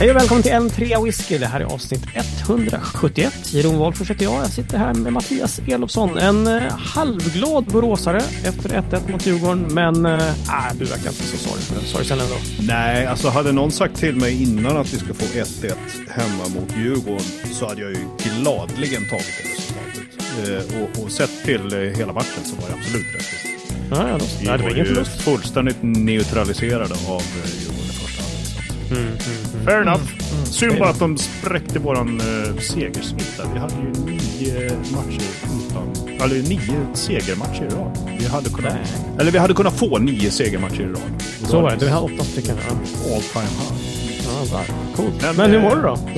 Hej och välkommen till N3 Whisky. Det här är avsnitt 171. Jeroen Wolff heter jag. Jag sitter här med Mattias Elofsson. En eh, halvglad boråsare efter 1-1 mot Djurgården. Men äh, du verkar inte så sorg, sorgsen ändå. Nej, alltså hade någon sagt till mig innan att vi ska få 1-1 hemma mot Djurgården så hade jag ju gladligen tagit det resultatet. Eh, och, och sett till eh, hela matchen så var det absolut rätt. Ja, ja, vi var ju fullständigt neutraliserade av eh, Mm, mm, mm, Fair enough. Mm, mm. Synd bara att de spräckte våran uh, segersmitta. Vi hade ju nio matcher utan... Eller nio segermatcher i rad. Vi hade kunnat... Eller vi hade kunnat få nio segermatcher i rad. Så var det. Du hade åtta stycken. Ja. All time high. Ja, coolt. Men, Men hur mår du då?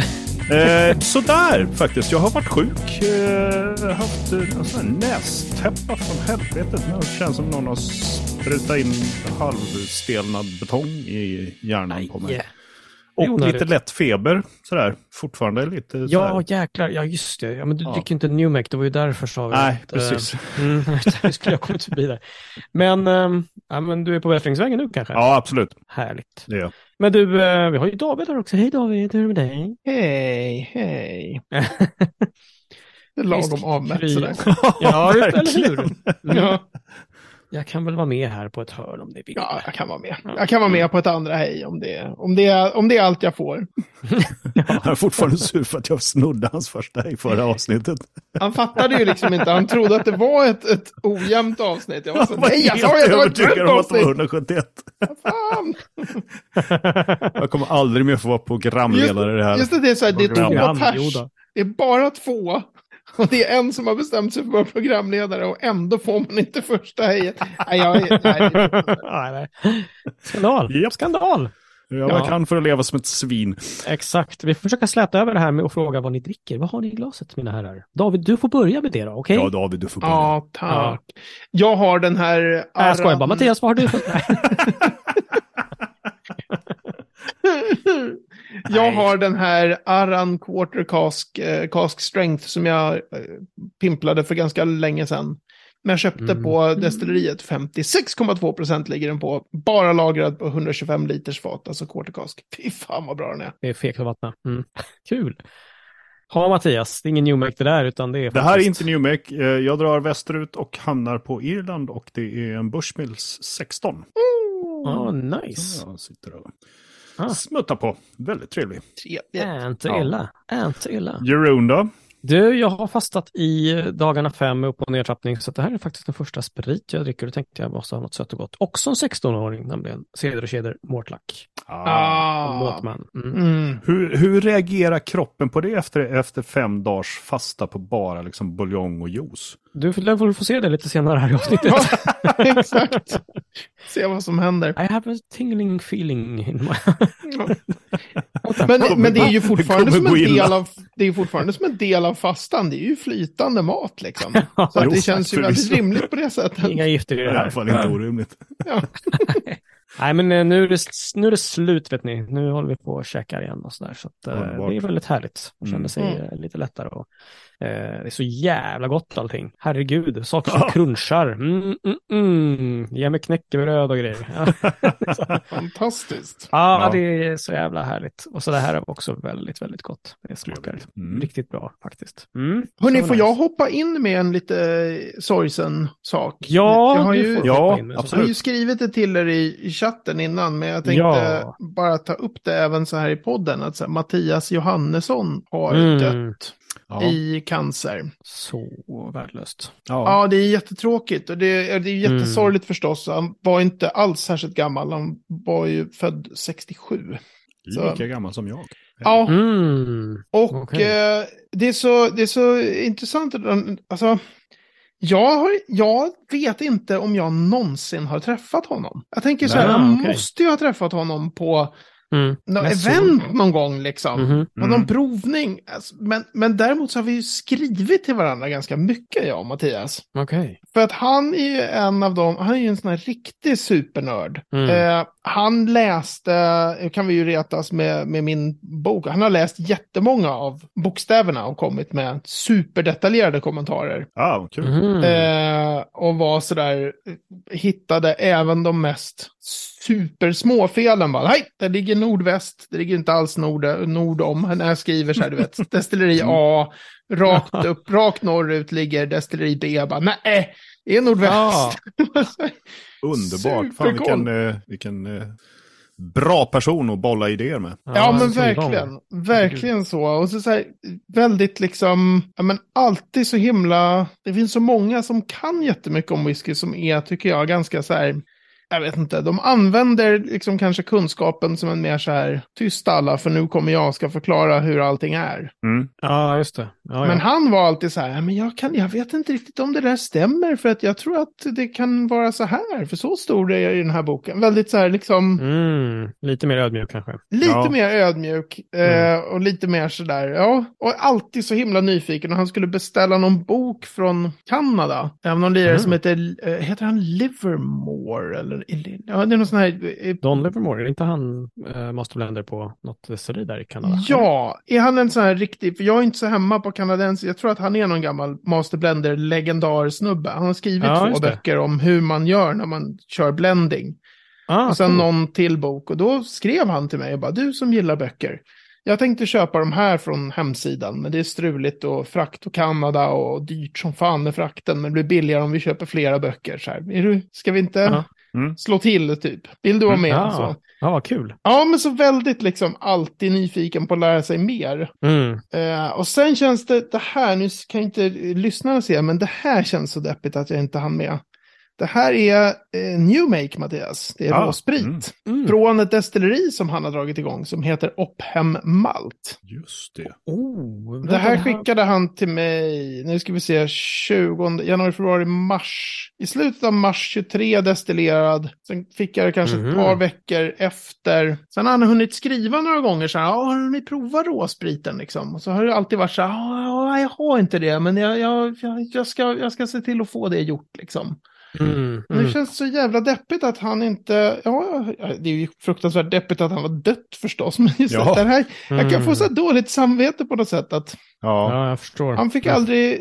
Eh, sådär faktiskt. Jag har varit sjuk. Eh, haft eh, en sån här nästäppa från helvetet. Det känns som någon har sprutat in halvstelnad betong i hjärnan på mig. Och lite lätt feber sådär. Fortfarande lite sådär. Ja, jäklar. Ja, just det. Ja, men du ja. dricker inte Newmec. Det var ju därför sa vi. Nej, att, precis. Äh, mm, skulle jag kommit förbi där? Men, äh, ja, men du är på bättringsvägen nu kanske? Ja, absolut. Härligt. Det är Men du, äh, vi har ju David här också. Hej David, hur är det med dig? Hej, hej. det är lagom avmätt sådär. ja, eller hur? Ja jag kan väl vara med här på ett hörn om det vill. Ja, jag kan vara med. Jag kan vara med på ett andra hej om det, om det, är, om det är allt jag får. ja. Han är fortfarande sur för att jag snodde hans första hej förra avsnittet. Han fattade ju liksom inte. Han trodde att det var ett, ett ojämnt avsnitt. Jag var så, nej, jag sa ju att det var ett avsnitt. 171. Fan. jag kommer aldrig mer få vara programledare i det här. Just det, det är så här, det är två pers. Det är bara två. Och det är en som har bestämt sig för att vara programledare och ändå får man inte första hejet. Nej, jag, nej, nej, Skandal. Yep. Skandal. Ja, man kan för att leva som ett svin. Exakt. Vi får försöka släta över det här med att fråga vad ni dricker. Vad har ni i glaset, mina herrar? David, du får börja med det då, okej? Okay? Ja, David, du får börja. Ja, tack. Ja. Jag har den här... Aran... Jag skojar bara. Mattias, vad har du? jag har den här Aran Quarter Cask, eh, Cask Strength som jag eh, pimplade för ganska länge sedan. Men jag köpte mm. på destilleriet 56,2 procent ligger den på. Bara lagrad på 125 liters fat, alltså Quarter Cask. Fy fan vad bra den är. Det är fekt att vattna. Mm. Kul. Ja, Mattias, det är ingen Newmec det där, utan det är faktiskt... Det här är inte Newmec. Eh, jag drar västerut och hamnar på Irland och det är en Bushmills 16. Mm. Oh, nice. Jag sitter ah. smuttar på. Väldigt trevlig. Trevligt. Inte illa. Ja. Inte illa. Jeroen då? Du, jag har fastat i dagarna fem upp och nedtrappning, så det här är faktiskt den första sprit jag dricker. Då tänkte jag måste ha något sött och gott. Också en 16-åring, nämligen Ceder och Keder Mortlack. Ah. Måtman. Mm. Mm. Hur, hur reagerar kroppen på det efter, efter fem dagars fasta på bara liksom buljong och juice? Du får, få se det lite senare här i avsnittet. exakt. Se vad som händer. I have a tingling feeling. In my... men, men det är ju fortfarande som en del av, det är fortfarande som en del av fastan. Det är ju flytande mat liksom. Så det känns ju väldigt rimligt på det sättet. Inga gifter i det här. I alla fall inte orimligt. ja. Nej, men eh, nu är, det, nu är det slut, vet ni. Nu håller vi på och käkar igen och sådär. Så att, uh, det är väldigt härligt. Man känner sig mm. lite lättare. Och, uh, det är så jävla gott allting. Herregud, saker som crunchar. Mm, mm, mm. Ge mig knäckebröd och grejer. Fantastiskt. Ja, ja, det är så jävla härligt. Och så det här är också väldigt, väldigt gott. Det smakar mm. riktigt bra faktiskt. Mm. Hörni, får nice. jag hoppa in med en lite sorgsen sak? Ja, jag har ju, ja, absolut. Jag har ju skrivit det till er i chatten innan, men jag tänkte ja. bara ta upp det även så här i podden. Att så här, Mattias Johannesson har mm. dött. Ja. i cancer. Så värdelöst. Ja. ja, det är jättetråkigt och det, det är jättesorgligt mm. förstås. Han var inte alls särskilt gammal. Han var ju född 67. Lika så. gammal som jag. Ja, mm. och okay. eh, det, är så, det är så intressant. Alltså, jag, jag vet inte om jag någonsin har träffat honom. Jag tänker så här, Nej, jag okay. måste ju ha träffat honom på Mm. Något event så... någon gång liksom. Mm -hmm. mm. Någon provning. Alltså, men, men däremot så har vi ju skrivit till varandra ganska mycket, jag och Mattias. Okay. För att han är ju en av dem, han är ju en sån här riktig supernörd. Mm. Eh, han läste, kan vi ju retas med, med min bok, han har läst jättemånga av bokstäverna och kommit med superdetaljerade kommentarer. Ah, kul. Mm. Eh, och var sådär, hittade även de mest supersmå felen. Bara, Nej, det ligger nordväst, det ligger inte alls nord, nord om. När jag skriver så här, du vet, destilleri A, rakt upp, rakt norrut ligger destilleri B. Bara, nej, det är nordväst. Ja. Underbart, fan vilken, eh, vilken eh, bra person att bolla idéer med. Ja, ja men verkligen. Verkligen så. Och så, så här, väldigt liksom, ja men alltid så himla, det finns så många som kan jättemycket om whisky som är, tycker jag, ganska så här jag vet inte, de använder liksom kanske kunskapen som en mer så här, tyst alla, för nu kommer jag ska förklara hur allting är. Mm. Ja, just det. Ja, men han var alltid så här, men jag, kan, jag vet inte riktigt om det där stämmer, för att jag tror att det kan vara så här, för så stod det i den här boken. Väldigt så här liksom... Mm. Lite mer ödmjuk kanske. Lite ja. mer ödmjuk eh, mm. och lite mer så där, ja. Och alltid så himla nyfiken, och han skulle beställa någon bok från Kanada, av någon lirare mm. som heter, eh, heter han Livermore, eller Ja, det är någon sån här... Eh, Don Livermore, är inte han äh, masterblender på något desteri där i Kanada? Ja, är han en sån här riktig, för jag är inte så hemma på kanadens, jag tror att han är någon gammal masterblender legendar-snubbe. Han har skrivit ja, två böcker om hur man gör när man kör blending. Ah, och sen cool. någon till bok och då skrev han till mig och bara, du som gillar böcker. Jag tänkte köpa de här från hemsidan, men det är struligt och frakt och Kanada och dyrt som fan med frakten, men det blir billigare om vi köper flera böcker. Så här. Är du, ska vi inte? Ja. Mm. Slå till typ. Vill du vara med? Mm. Ja, ja vad kul. Ja, men så väldigt liksom alltid nyfiken på att lära sig mer. Mm. Uh, och sen känns det, det här, nu kan inte lyssnarna se, men det här känns så deppigt att jag inte hann med. Det här är eh, New Make, Mattias. Det är ah, råsprit. Mm, mm. Från ett destilleri som han har dragit igång som heter Ophem Malt. Just det. Oh, det här skickade han till mig, nu ska vi se, 20 januari, februari, mars. I slutet av mars 23 destillerad. Sen fick jag det kanske mm. ett par veckor efter. Sen har han hunnit skriva några gånger så här, har ni provat råspriten liksom? Och så har det alltid varit så här, ja, jag har inte det, men jag, jag, jag, ska, jag ska se till att få det gjort liksom. Mm, mm. Det känns så jävla deppigt att han inte, ja, det är ju fruktansvärt deppigt att han var dött förstås, men just ja. det här, jag kan få så dåligt samvete på något sätt att Ja, ja jag förstår. Han fick aldrig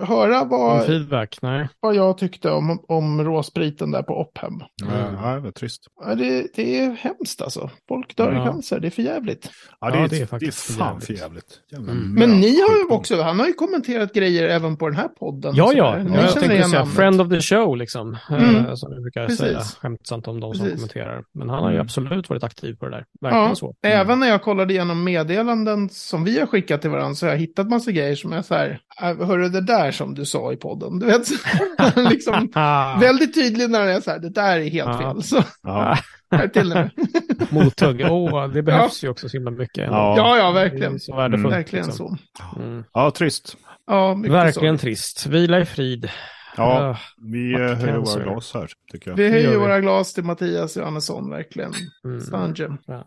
höra vad, feedback, nej. vad jag tyckte om, om råspriten där på Opphem. Mm. Ja, det var trist. Ja, det, det är hemskt alltså. Folk dör ja. i cancer, det är för jävligt. Ja, det är, ja, det är faktiskt det är fan för jävligt. Mm. Men ni har ju också, han har ju kommenterat grejer även på den här podden. Ja, ja. Ni jag tänkte säga friend of the show, liksom. Mm. Uh, som vi brukar Precis. säga skämtsamt om de som Precis. kommenterar. Men han har ju mm. absolut varit aktiv på det där. Verkligen ja, så. Även när jag kollade igenom meddelanden som vi har skickat till varandra så har jag hittat massa grejer som är så här, äh, hörru det där som du sa i podden. Du vet, liksom, väldigt tydlig när det är så här, det där är helt fel. Så. Ja. Mothugg, oh, det behövs ja. ju också så himla mycket. Ja, ja, ja verkligen. Så värdefullt. Mm. Verkligen liksom. så. Mm. Ja, trist. Ja, verkligen så. trist. Vila i frid. Ja, vi uh, höjer våra glas här, tycker jag. Vi höjer våra glas till Mattias Johannesson, verkligen. Mm. Ja.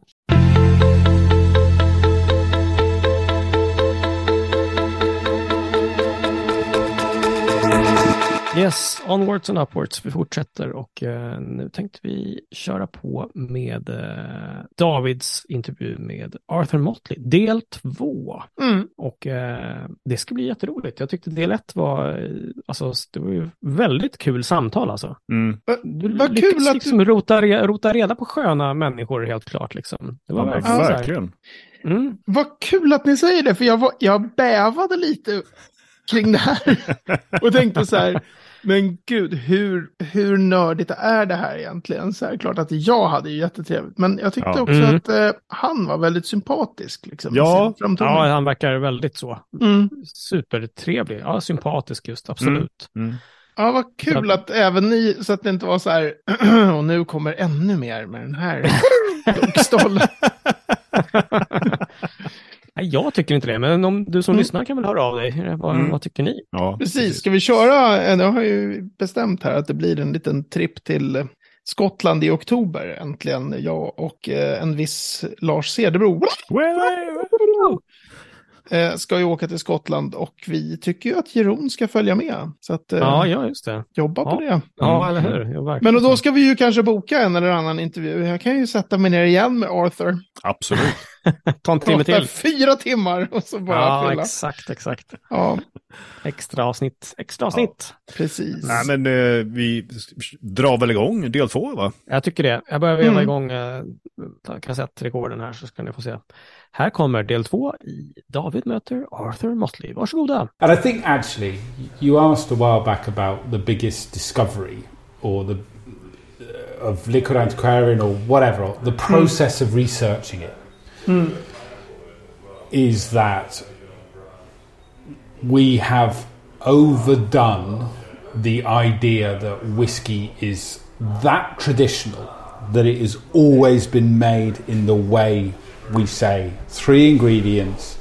Yes, onwards and upwards. Vi fortsätter och eh, nu tänkte vi köra på med eh, Davids intervju med Arthur Motley, del två. Mm. Och eh, det ska bli jätteroligt. Jag tyckte del ett var, eh, alltså det var ju väldigt kul samtal alltså. Mm. Du Vad kul att liksom du... rota, rota reda på sköna människor helt klart liksom. Det var ja, verkligen. verkligen. Mm. Vad kul att ni säger det, för jag, var, jag bävade lite kring det här. Och tänkte så här, men gud, hur, hur nördigt är det här egentligen? Så här, klart att jag hade ju jättetrevligt, men jag tyckte ja. också mm. att eh, han var väldigt sympatisk. Liksom, ja. ja, han verkar väldigt så. Mm. Supertrevlig, ja, sympatisk just, absolut. Mm. mm. Ja, vad kul att även ni, så att det inte var så här, och nu kommer ännu mer med den här stollen. Nej, jag tycker inte det, men om du som mm. lyssnar kan väl höra av dig. Vad, mm. vad tycker ni? Ja, precis. Ska vi köra, jag har ju bestämt här att det blir en liten tripp till Skottland i oktober äntligen. Jag och eh, en viss Lars Cederbro. Eh, ska ju åka till Skottland och vi tycker ju att Jeroen ska följa med. Så att, eh, ja, ja, just det. Jobba ja. på det. Ja, eller hur. Ja, Men då ska vi ju kanske boka en eller annan intervju. Jag kan ju sätta mig ner igen med Arthur. Absolut. Ta en timme till. Fyra timmar och så bara Ja, fylla. exakt, exakt. Ja, Extra avsnitt, extra avsnitt. precis. Nej, men eh, vi drar väl igång del två, va? Jag tycker det. Jag börjar veva Mm. igång eh, kassettrekorden här så ska ni få se. Här kommer del två i David möter Arthur Motley. Varsågoda. And I think actually, you asked a while back about the biggest discovery or the uh, of liquid antiquarian or whatever. The process of researching it is that we have overdone the idea that whiskey is that traditional that it has always been made in the way we say three ingredients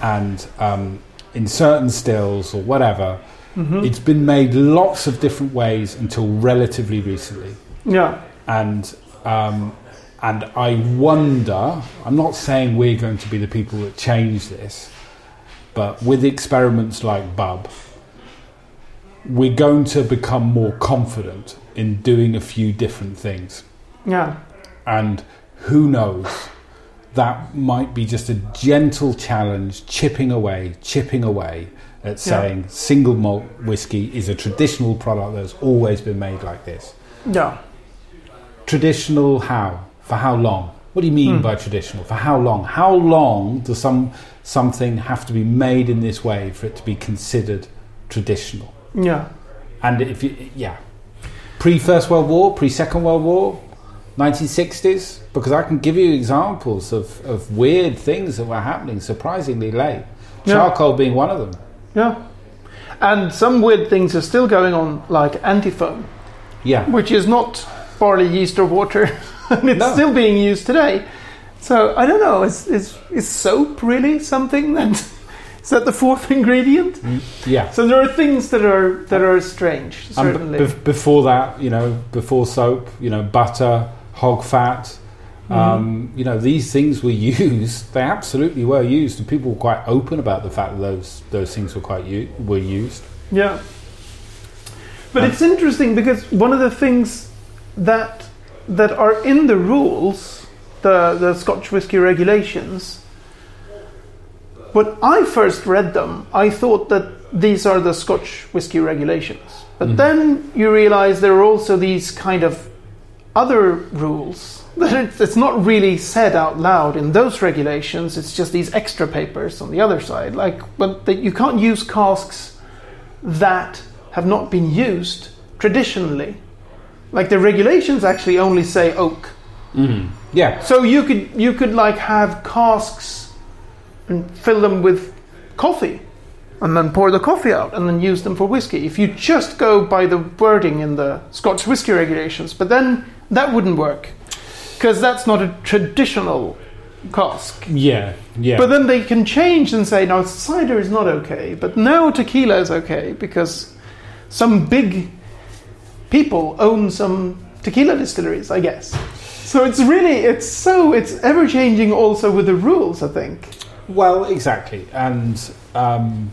and um, in certain stills or whatever. It's been made lots of different ways until relatively recently Ja. and um, and I wonder. I'm not saying we're going to be the people that change this, but with experiments like Bub, we're going to become more confident in doing a few different things. Ja. And who knows? That might be just a gentle challenge, chipping away, chipping away at saying single malt whiskey is a traditional product that's always been made like this. Ja. Traditional how? For how long? What do you mean hmm. by traditional? For how long? How long does some something have to be made in this way for it to be considered traditional? Yeah. And if you, yeah, pre First World War, pre Second World War, 1960s, because I can give you examples of, of weird things that were happening surprisingly late. Yeah. Charcoal being one of them. Yeah. And some weird things are still going on, like antifoam, Yeah. which is not barley, yeast, or water, and it's No. still being used today. So I don't know. Is is is soap really something that is that the fourth ingredient? Mm, yeah. So there are things that are that are strange, And b- certainly. before that, you know, before soap, you know, butter, hog fat, mm-hmm. um, you know, these things were used. They absolutely were used, and people were quite open about the fact that those those things were quite u- were used. Yeah. But um, it's interesting because one of the things that that are in the rules, the the Scotch whisky regulations, when I first read them, I thought that these are the Scotch whisky regulations. But mm-hmm. then you realize there are also these kind of other rules that it's, it's not really said out loud in those regulations. It's just these extra papers on the other side, like but that you can't use casks that have not been used traditionally. Like the regulations actually only say oak. Mm-hmm. Yeah. So you could you could like have casks and fill them with coffee and then pour the coffee out and then use them for whiskey. If you just go by the wording in the Scotch whiskey regulations, but then that wouldn't work because that's not a traditional cask. Yeah. Yeah. But then they can change and say, no, cider is not okay, but now tequila is okay because some big people own some tequila distilleries, I guess. So it's really, it's so, it's ever changing also with the rules, I think. Well, exactly, and um,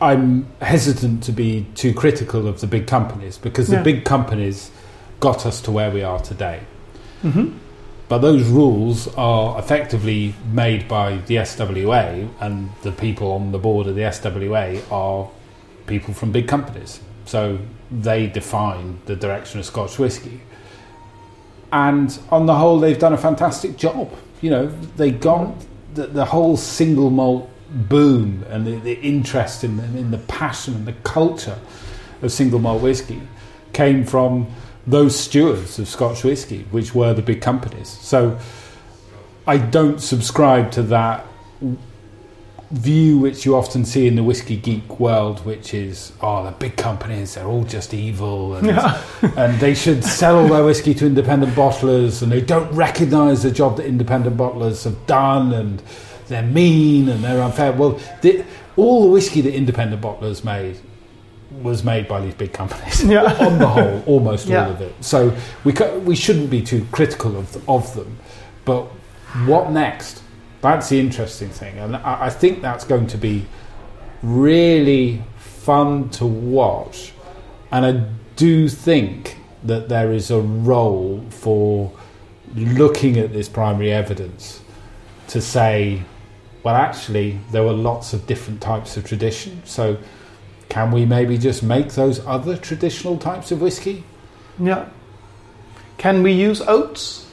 I'm hesitant to be too critical of the big companies because the Yeah. big companies got us to where we are today. But those rules are effectively made by the SWA, and the people on the board of the SWA are people from big companies. So they define the direction of Scotch whisky. And on the whole, they've done a fantastic job. You know, they got the, the whole single malt boom and the, the interest in, in the passion and the culture of single malt whisky came from those stewards of Scotch whisky, which were the big companies. So I don't subscribe to that view which you often see in the whiskey geek world, which is, oh, the big companies, they're all just evil and, and they should sell all their whiskey to independent bottlers and they don't recognise the job that independent bottlers have done and they're mean and they're unfair. Well, the, all the whiskey that independent bottlers made was made by these big companies. Yeah. On the whole, almost Yeah. all of it. So we we shouldn't be too critical of of them. But what next? That's the interesting thing, and I, I think that's going to be really fun to watch. And I do think that there is a role for looking at this primary evidence to say, well, actually, there were lots of different types of tradition. So, can we maybe just make those other traditional types of whiskey? Yeah. Can we use oats,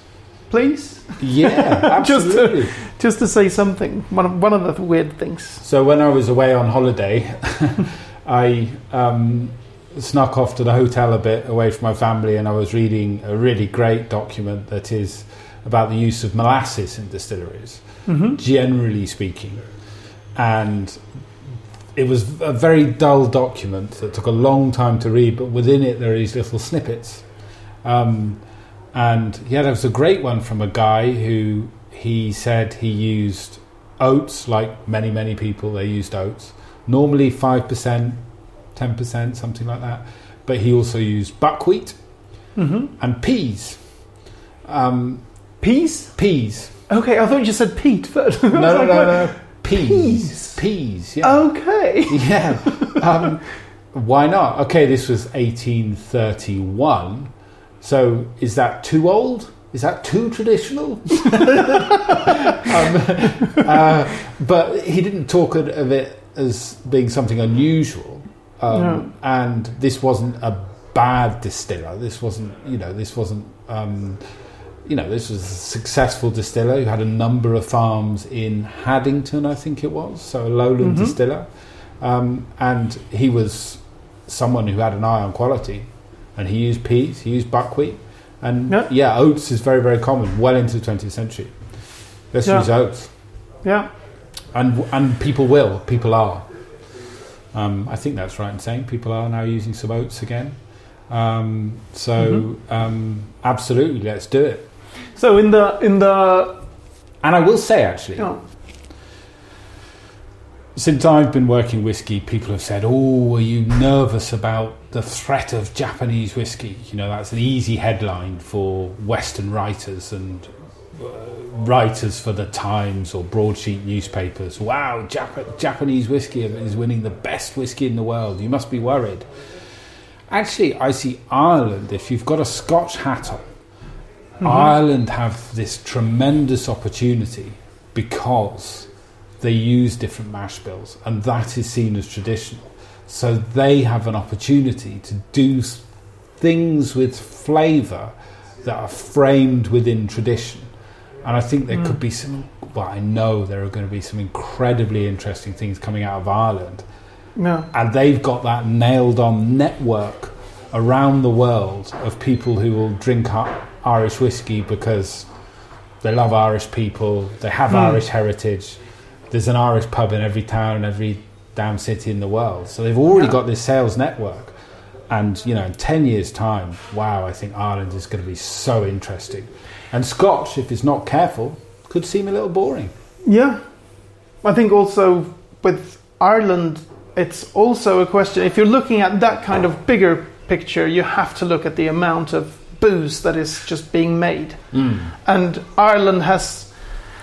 please? Yeah, absolutely. just, just to say something, one of, one of the weird things. So, when I was away on holiday, I um, snuck off to the hotel a bit away from my family, and I was reading a really great document that is about the use of molasses in distilleries, mm-hmm. generally speaking. And it was a very dull document that took a long time to read, but within it there are these little snippets. Um, and yeah, there was a great one from a guy who he said he used oats, like many, many people, they used oats. Normally 5%, 10%, something like that. But he also used buckwheat mm-hmm. and peas. Um, peas? Peas. Okay, I thought you just said Pete. But no, no, no, no. Peas. Peas. Peas, yeah. Okay. Yeah. Um, why not? Okay, this was 1831. So is that too old? Is that too traditional? um, uh, but he didn't talk of it as being something unusual. Um, no. And this wasn't a bad distiller. This wasn't, you know, this wasn't, um, you know, this was a successful distiller who had a number of farms in Haddington, I think it was, so a lowland mm-hmm. distiller. Um, and he was someone who had an eye on quality. And he used peas, he used buckwheat. And yeah, yeah oats is very, very common well into the 20th century. Let's yeah. use oats. Yeah. And, and people will, people are. Um, I think that's right in saying people are now using some oats again. Um, so mm-hmm. um, absolutely, let's do it. So in the in the and I will say actually, oh. since I've been working whiskey, people have said, "Oh, are you nervous about the threat of Japanese whiskey?" You know, that's an easy headline for Western writers and uh, writers for the Times or broadsheet newspapers. Wow, Jap- Japanese whiskey is winning the best whiskey in the world. You must be worried. Actually, I see Ireland, if you've got a Scotch hat on, mm-hmm. Ireland have this tremendous opportunity because they use different mash bills, and that is seen as traditional. So they have an opportunity to do things with flavour that are framed within tradition. And I think there mm. could be some, well, I know there are going to be some incredibly interesting things coming out of Ireland. No. And they've got that nailed on network around the world of people who will drink Irish whiskey because they love Irish people, they have mm. Irish heritage. There's an Irish pub in every town, every damn city in the world. So they've already got this sales network. And, you know, in 10 years' time, wow, I think Ireland is going to be so interesting. And Scotch, if it's not careful, could seem a little boring. Yeah. I think also with Ireland, it's also a question. If you're looking at that kind of bigger picture, you have to look at the amount of booze that is just being made. Mm. And Ireland has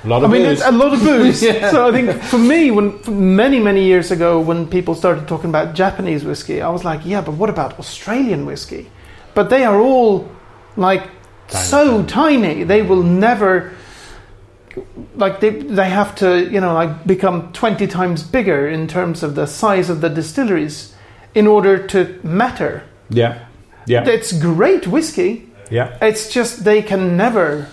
a lot of I mean, booze. a lot of booze. yeah. So I think for me, when many many years ago, when people started talking about Japanese whiskey, I was like, yeah, but what about Australian whiskey? But they are all like tiny, so tiny. tiny. They will never like they they have to you know like become 20 times bigger in terms of the size of the distilleries in order to matter yeah yeah it's great whiskey yeah it's just they can never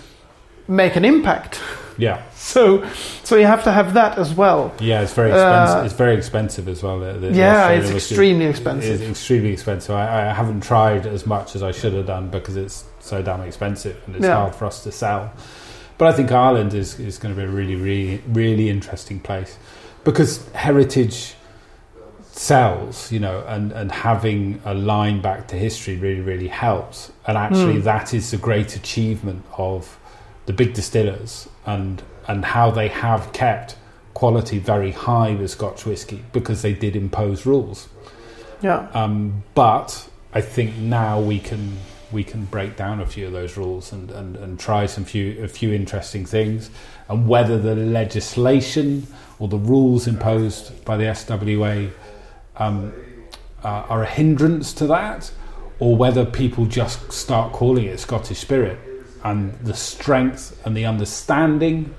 make an impact yeah so so you have to have that as well yeah it's very expensive uh, it's very expensive as well the, the yeah it's extremely expensive it's extremely expensive I, I haven't tried as much as I should have done because it's so damn expensive and it's yeah. hard for us to sell. But I think Ireland is, is going to be a really, really, really interesting place because heritage sells, you know, and, and having a line back to history really, really helps. And actually, mm. that is the great achievement of the big distillers and and how they have kept quality very high with Scotch whisky because they did impose rules. Yeah. Um, but I think now we can we can break down a few of those rules and, and, and try some few a few interesting things and whether the legislation or the rules imposed by the SWA um, uh, are a hindrance to that or whether people just start calling it Scottish spirit and the strength and the understanding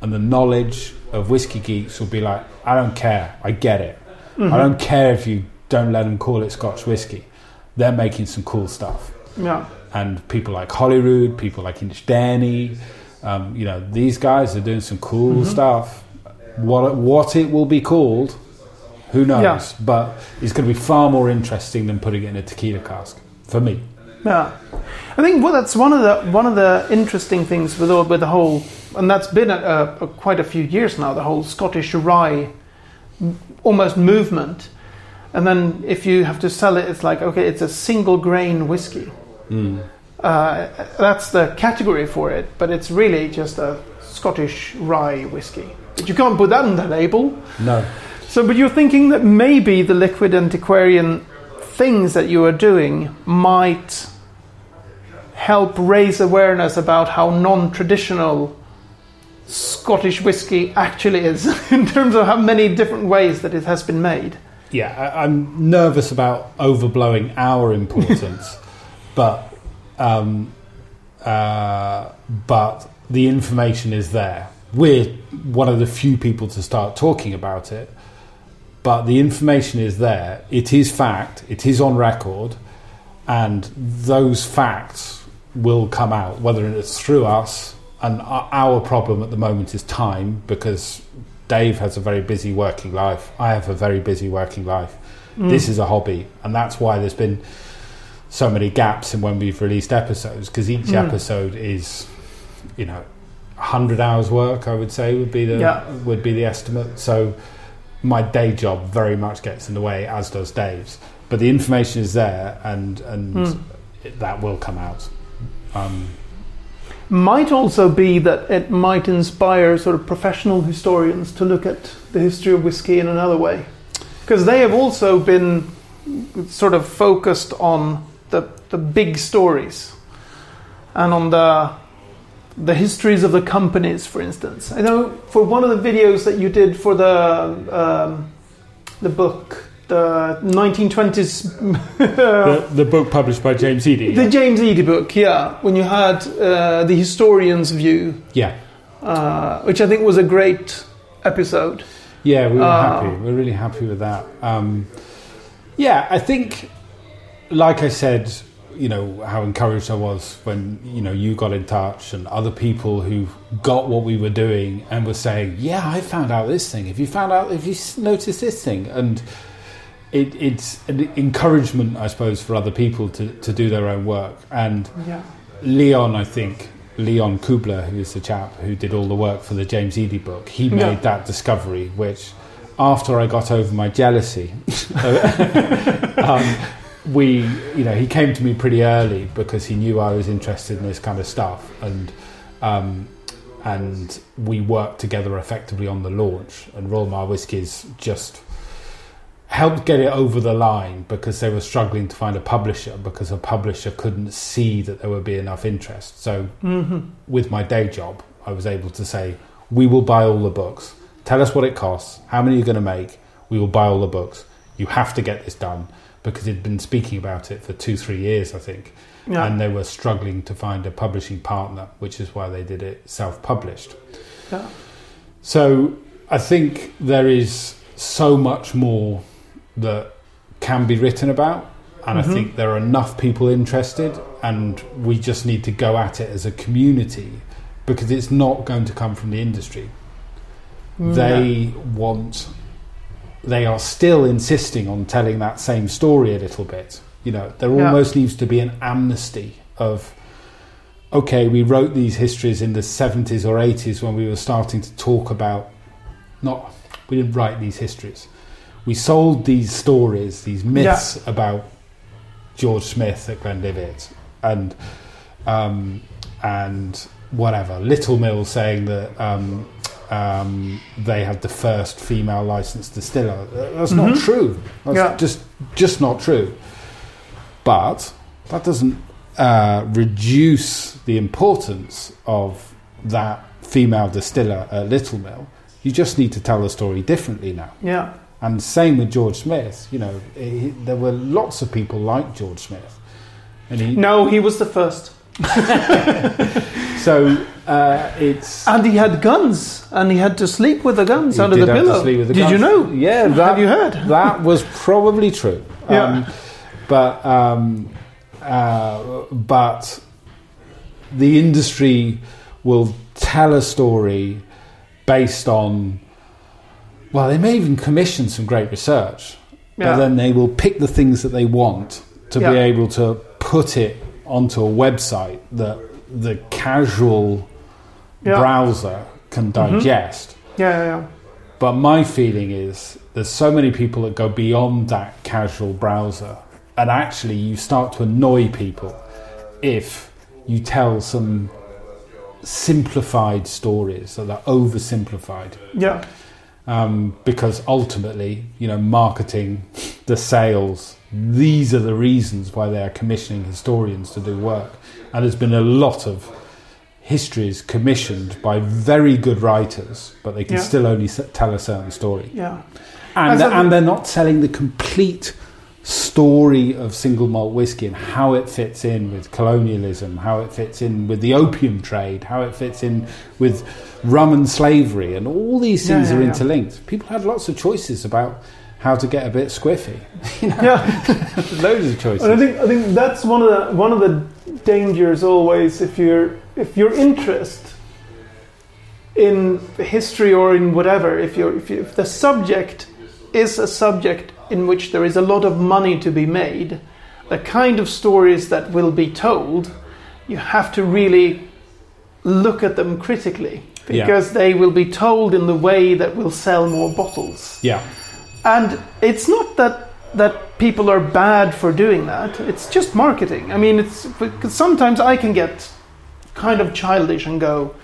and the knowledge of whiskey geeks will be like, I don't care, I get it. Mm-hmm. I don't care if you don't let them call it Scotch whiskey. They're making some cool stuff. Yeah. And people like Holyrood, people like InchDairnie, um, you know, these guys are doing some cool mm-hmm. stuff. What what it will be called, who knows? Yeah. But it's going to be far more interesting than putting it in a tequila cask for me. Yeah, I think well, that's one of the one of the interesting things with with the whole, and that's been a, a, quite a few years now. The whole Scottish rye, almost movement, and then if you have to sell it, it's like okay, it's a single grain whiskey. Mm. Uh, that's the category for it, but it's really just a Scottish rye whiskey. But you can't put that on the label. No. So, but you're thinking that maybe the liquid antiquarian things that you are doing might help raise awareness about how non-traditional Scottish whiskey actually is in terms of how many different ways that it has been made. Yeah, I, am nervous about overblowing our importance, but um, uh, but the information is there. We're one of the few people to start talking about it, but the information is there. It is fact. It is on record, and those facts will come out whether it's through us. And our problem at the moment is time because Dave has a very busy working life. I have a very busy working life. Mm. This is a hobby, and that's why there's been so many gaps in when we've released episodes because each mm. episode is, you know, hundred hours work. I would say would be the yeah. would be the estimate. So my day job very much gets in the way, as does Dave's. But the information is there, and and mm. it, that will come out. Um, might also be that it might inspire sort of professional historians to look at the history of whiskey in another way, because they have also been sort of focused on the, the big stories and on the the histories of the companies, for instance. I know for one of the videos that you did for the um, the book, the 1920s, the, the, book published by James Eadie. The James Eadie book, yeah. When you had uh, the historian's view, yeah, uh, which I think was a great episode. Yeah, we were uh, happy. We're really happy with that. Um, yeah, I think like I said, you know how encouraged I was when you know you got in touch and other people who got what we were doing and were saying, "Yeah, I found out this thing. If you found out, if you noticed this thing," and it, it's an encouragement, I suppose, for other people to, to do their own work. And yeah. Leon, I think Leon Kuebler, who is the chap who did all the work for the James Eadie book, he made yeah. that discovery, which after I got over my jealousy. um, we, you know, he came to me pretty early because he knew I was interested in this kind of stuff, and um, and we worked together effectively on the launch. And Royal Mile Whiskies just helped get it over the line because they were struggling to find a publisher because a publisher couldn't see that there would be enough interest. So, mm-hmm. with my day job, I was able to say, "We will buy all the books. Tell us what it costs. How many you're going to make. We will buy all the books. You have to get this done." Because he'd been speaking about it for two, three years, I think. Yeah. And they were struggling to find a publishing partner, which is why they did it self published. Yeah. So I think there is so much more that can be written about. And mm-hmm. I think there are enough people interested, and we just need to go at it as a community because it's not going to come from the industry. Mm, they want they are still insisting on telling that same story a little bit. You know, there yeah. almost needs to be an amnesty of, okay, we wrote these histories in the 70s or 80s when we were starting to talk about, not, we didn't write these histories. We sold these stories, these myths yeah. about George Smith at Glenlivet and, um, and whatever. Littlemill saying that um, um, they had the first female licensed distiller. That's mm-hmm. not true. That's yeah. just just not true. But that doesn't uh, reduce the importance of that female distiller at Littlemill. You just need to tell the story differently now. Yeah. And same with George Smith. You know, he, there were lots of people like George Smith. And he, no, he was the first. so uh, it's and he had guns, and he had to sleep with the guns under the pillow. The did guns. you know? Yeah, that, have you heard? That was probably true. Yeah. Um, but um, uh, but the industry will tell a story based on. Well, they may even commission some great research, yeah. but then they will pick the things that they want to yeah. be able to put it onto a website that the casual yeah. browser can mm-hmm. digest. Mm-hmm. Yeah, yeah, yeah. But my feeling is there's so many people that go beyond that casual browser, and actually you start to annoy people if you tell some simplified stories that are oversimplified. Yeah. Um, because ultimately, you know, marketing, the sales, these are the reasons why they are commissioning historians to do work. And there's been a lot of histories commissioned by very good writers, but they can yeah. still only tell a certain story. Yeah. And, and they're not telling the complete story of single malt whiskey and how it fits in with colonialism, how it fits in with the opium trade, how it fits in with rum and slavery, and all these things yeah, yeah, are interlinked. Yeah. People had lots of choices about how to get a bit squiffy. You know? Yeah, loads of choices. And I think I think that's one of the one of the dangers always if you're if your interest in history or in whatever if you if, you, if the subject is a subject in which there is a lot of money to be made the kind of stories that will be told you have to really look at them critically because yeah. they will be told in the way that will sell more bottles yeah and it's not that that people are bad for doing that. It's just marketing. I mean, it's because sometimes I can get kind of childish and go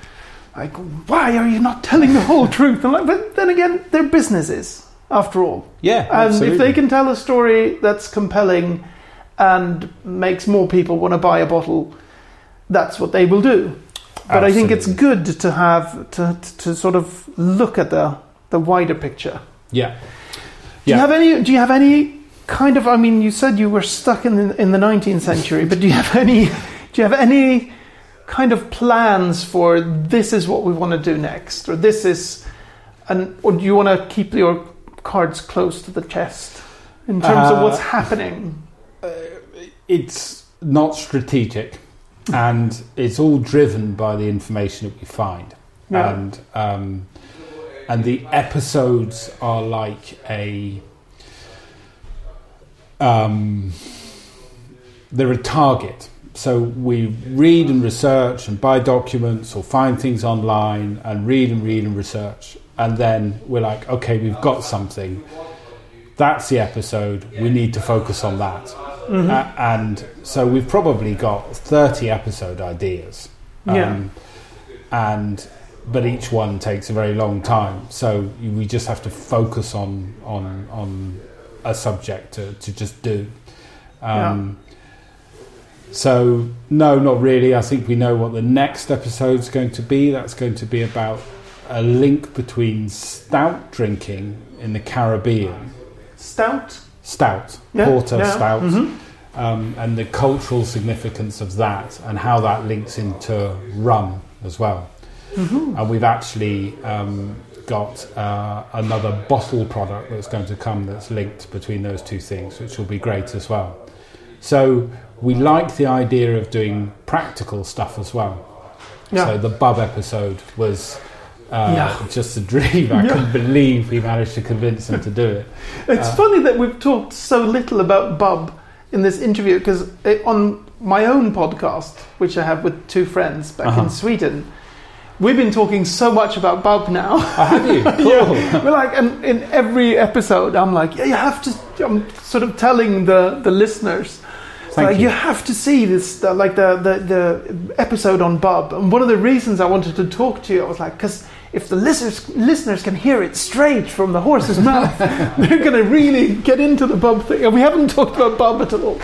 like, "Why are you not telling the whole truth?" And Like, but then again, they're businesses after all. Yeah, and absolutely. if they can tell a story that's compelling and makes more people want to buy a bottle, that's what they will do. But absolutely. I think it's good to have to to sort of look at the the wider picture. Yeah. Do yeah. you have any? Do you have any kind of? I mean, you said you were stuck in the, in the 19th century, but do you have any? Do you have any kind of plans for this is what we want to do next, or this is, and or do you want to keep your cards close to the chest in terms uh, of what's uh, happening? Uh, it's not strategic, and it's all driven by the information that we find, yeah. and. Um, and the episodes are like a um, they're a target. So we read and research and buy documents or find things online and read and read and research, and then we're like, okay, we've got something. That's the episode. We need to focus on that. Mm-hmm. Uh, and so we've probably got 30 episode ideas. Um, yeah. And but each one takes a very long time. So we just have to focus on on on a subject to, to just do. Um, yeah. So no, not really. I think we know what the next episode is going to be. That's going to be about a link between stout drinking in the Caribbean. Stout. Stout. Yeah. Porter yeah. stout. Mm-hmm. Um, and the cultural significance of that and how that links into rum as well. Mm-hmm. And we've actually um, got uh, another bottle product that's going to come that's linked between those two things, which will be great as well. So we like the idea of doing practical stuff as well. Yeah. So the Bub episode was uh, yeah. just a dream. I yeah. couldn't believe we managed to convince them to do it. It's uh, funny that we've talked so little about Bub in this interview because on my own podcast, which I have with two friends back uh-huh. in Sweden, We've been talking so much about Bub now. Oh, have you? Cool. yeah. We're like, and in every episode, I'm like, yeah, you have to. I'm sort of telling the the listeners. Thank like, you. you. have to see this, the, like the, the the episode on Bub. And one of the reasons I wanted to talk to you, I was like, because if the listeners listeners can hear it straight from the horse's mouth, they're going to really get into the Bub thing. And we haven't talked about Bub at all.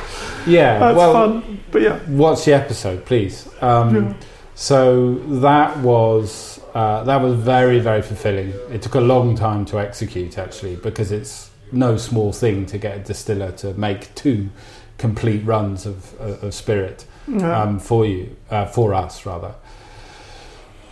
Yeah, that's well, fun. But yeah, what's the episode, please? Um, yeah. So that was uh, that was very very fulfilling. It took a long time to execute actually because it's no small thing to get a distiller to make two complete runs of, of, of spirit. yeah. um, for you, uh, for us rather.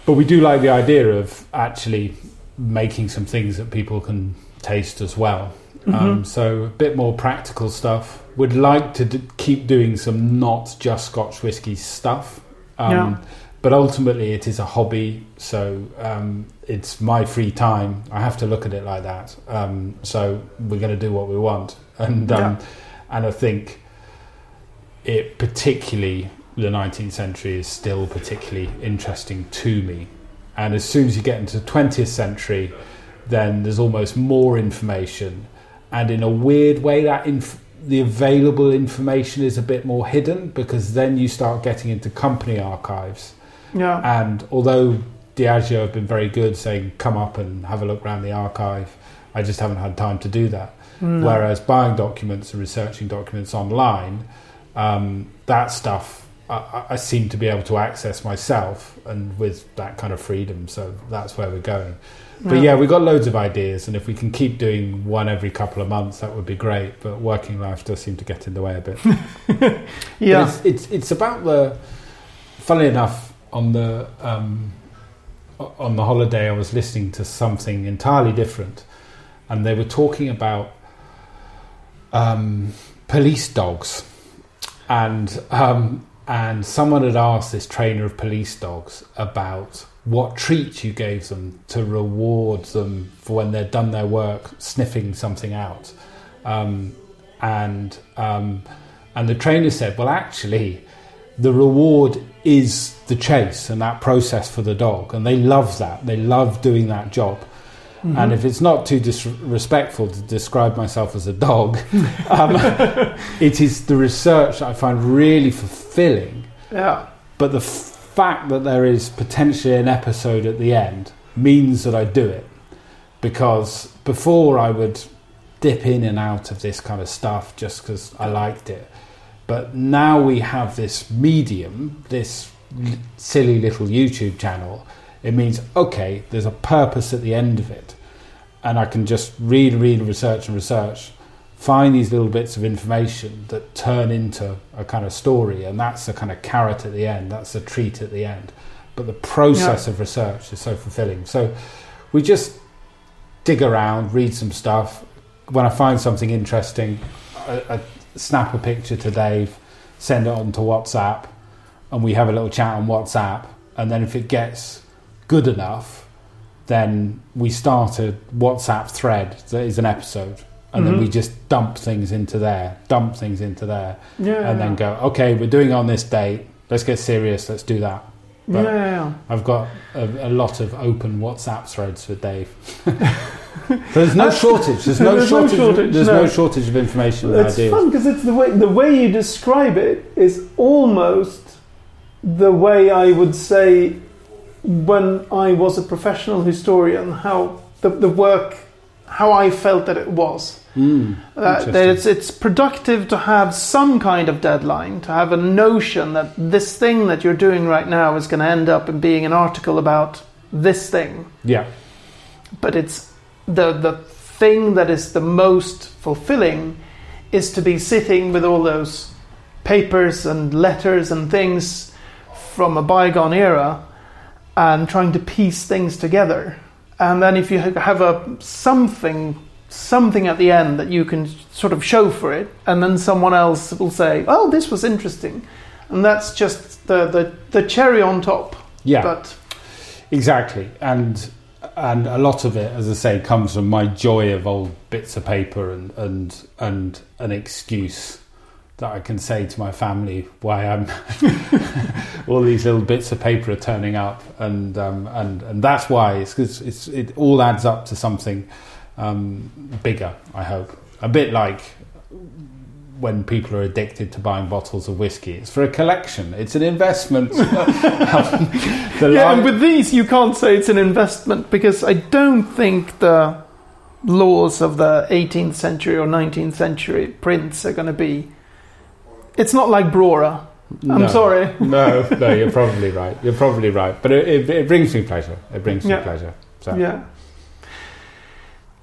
But we do like the idea of actually making some things that people can taste as well. Mm-hmm. Um, so a bit more practical stuff. Would like to d- keep doing some not just Scotch whisky stuff. Um, yeah. But ultimately, it is a hobby, so um, it's my free time. I have to look at it like that. Um, so we're going to do what we want, and um, yeah. and I think it particularly the 19th century is still particularly interesting to me. And as soon as you get into the 20th century, then there's almost more information, and in a weird way, that inf- the available information is a bit more hidden because then you start getting into company archives. Yeah. And although Diageo have been very good saying, come up and have a look around the archive, I just haven't had time to do that. No. Whereas buying documents and researching documents online, um, that stuff I, I, seem to be able to access myself and with that kind of freedom. So that's where we're going. But yeah, we've got loads of ideas, and if we can keep doing one every couple of months, that would be great. But working life does seem to get in the way a bit. yeah, it's, it's, it's about the. Funnily enough, on the um, on the holiday, I was listening to something entirely different, and they were talking about um, police dogs, and um, and someone had asked this trainer of police dogs about what treat you gave them to reward them for when they'd done their work sniffing something out. Um, and um, and the trainer said, well, actually, the reward is the chase and that process for the dog, and they love that. They love doing that job. Mm-hmm. And if it's not too disrespectful to describe myself as a dog, um, it is the research I find really fulfilling. Yeah. But the fact that there is potentially an episode at the end means that I do it. Because before I would dip in and out of this kind of stuff just because I liked it. But now we have this medium, this silly little YouTube channel. It means, okay, there's a purpose at the end of it. And I can just read, read, research, and research find these little bits of information that turn into a kind of story, and that's a kind of carrot at the end. That's a treat at the end. But the process yeah. of research is so fulfilling. So we just dig around, read some stuff. When I find something interesting, I, I snap a picture to Dave, send it on to WhatsApp, and we have a little chat on WhatsApp. And then if it gets good enough, then we start a WhatsApp thread that is an episode and mm-hmm. then we just dump things into there, dump things into there, yeah, and then go, okay, we're doing on this date. Let's get serious. Let's do that. But yeah, I've got a, a, lot of open WhatsApp threads with Dave. so there's no shortage. There's no there's shortage. No shortage there's no. no. shortage of information. It's ideas. fun because it's the way the way you describe it is almost the way I would say when I was a professional historian. How the the work, how I felt that it was. Mm, uh, that it's, it's productive to have some kind of deadline, to have a notion that this thing that you're doing right now is going to end up in being an article about this thing. Yeah. But it's the the thing that is the most fulfilling is to be sitting with all those papers and letters and things from a bygone era and trying to piece things together. And then if you have a something something at the end that you can sort of show for it, and then someone else will say, "Oh, this was interesting," and that's just the the, the cherry on top. Yeah, but exactly, and and a lot of it, as I say, comes from my joy of old bits of paper and and and an excuse that I can say to my family why I'm all these little bits of paper are turning up, and um, and and that's why it's because it's it all adds up to something um, bigger, I hope. A bit like when people are addicted to buying bottles of whiskey. It's for a collection. It's an investment. yeah, and with these, you can't say it's an investment because I don't think the laws of the 18th century or 19th century prints are going to be. It's not like Brora. I'm no, sorry. no, no, you're probably right. You're probably right. But it, it, it brings me pleasure. It brings me yeah. pleasure. So. Yeah.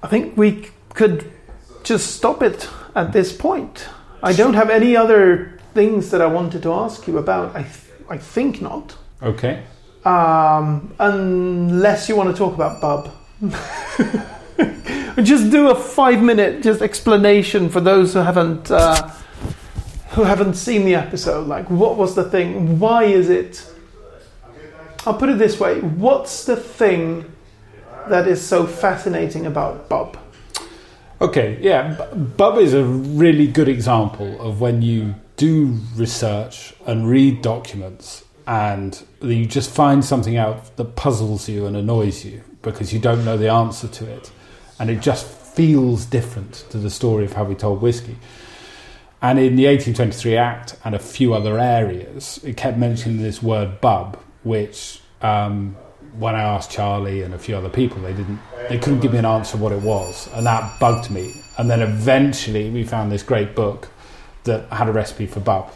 I think we could just stop it at this point. I don't have any other things that I wanted to ask you about. I th- I think not. Okay. Um, unless you want to talk about Bub. just do a five minute just explanation for those who haven't uh, who haven't seen the episode. Like, what was the thing? Why is it? I'll put it this way: What's the thing that is so fascinating about Bub? Okay, yeah, Bub is a really good example of when you do research and read documents and you just find something out that puzzles you and annoys you because you don't know the answer to it and it just feels different to the story of how we told whiskey. And in the 1823 Act and a few other areas, it kept mentioning this word bub, which um, when I asked Charlie and a few other people, they didn't, they couldn't give me an answer what it was, and that bugged me. And then eventually, we found this great book that had a recipe for bub,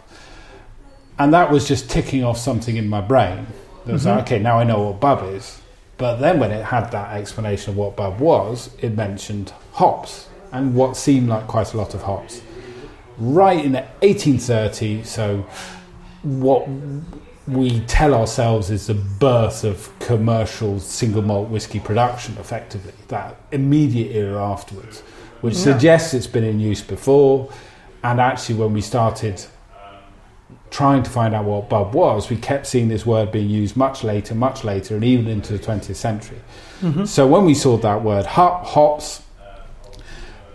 and that was just ticking off something in my brain. That was mm-hmm. like, okay, now I know what bub is. But then when it had that explanation of what bub was, it mentioned hops and what seemed like quite a lot of hops. Right in 1830, so what we tell ourselves is the birth of commercial single malt whiskey production, effectively, that immediate era afterwards, which yeah. suggests it's been in use before. And actually, when we started trying to find out what bub was, we kept seeing this word being used much later, much later, and even into the 20th century. Mm-hmm. So when we saw that word hop, hops,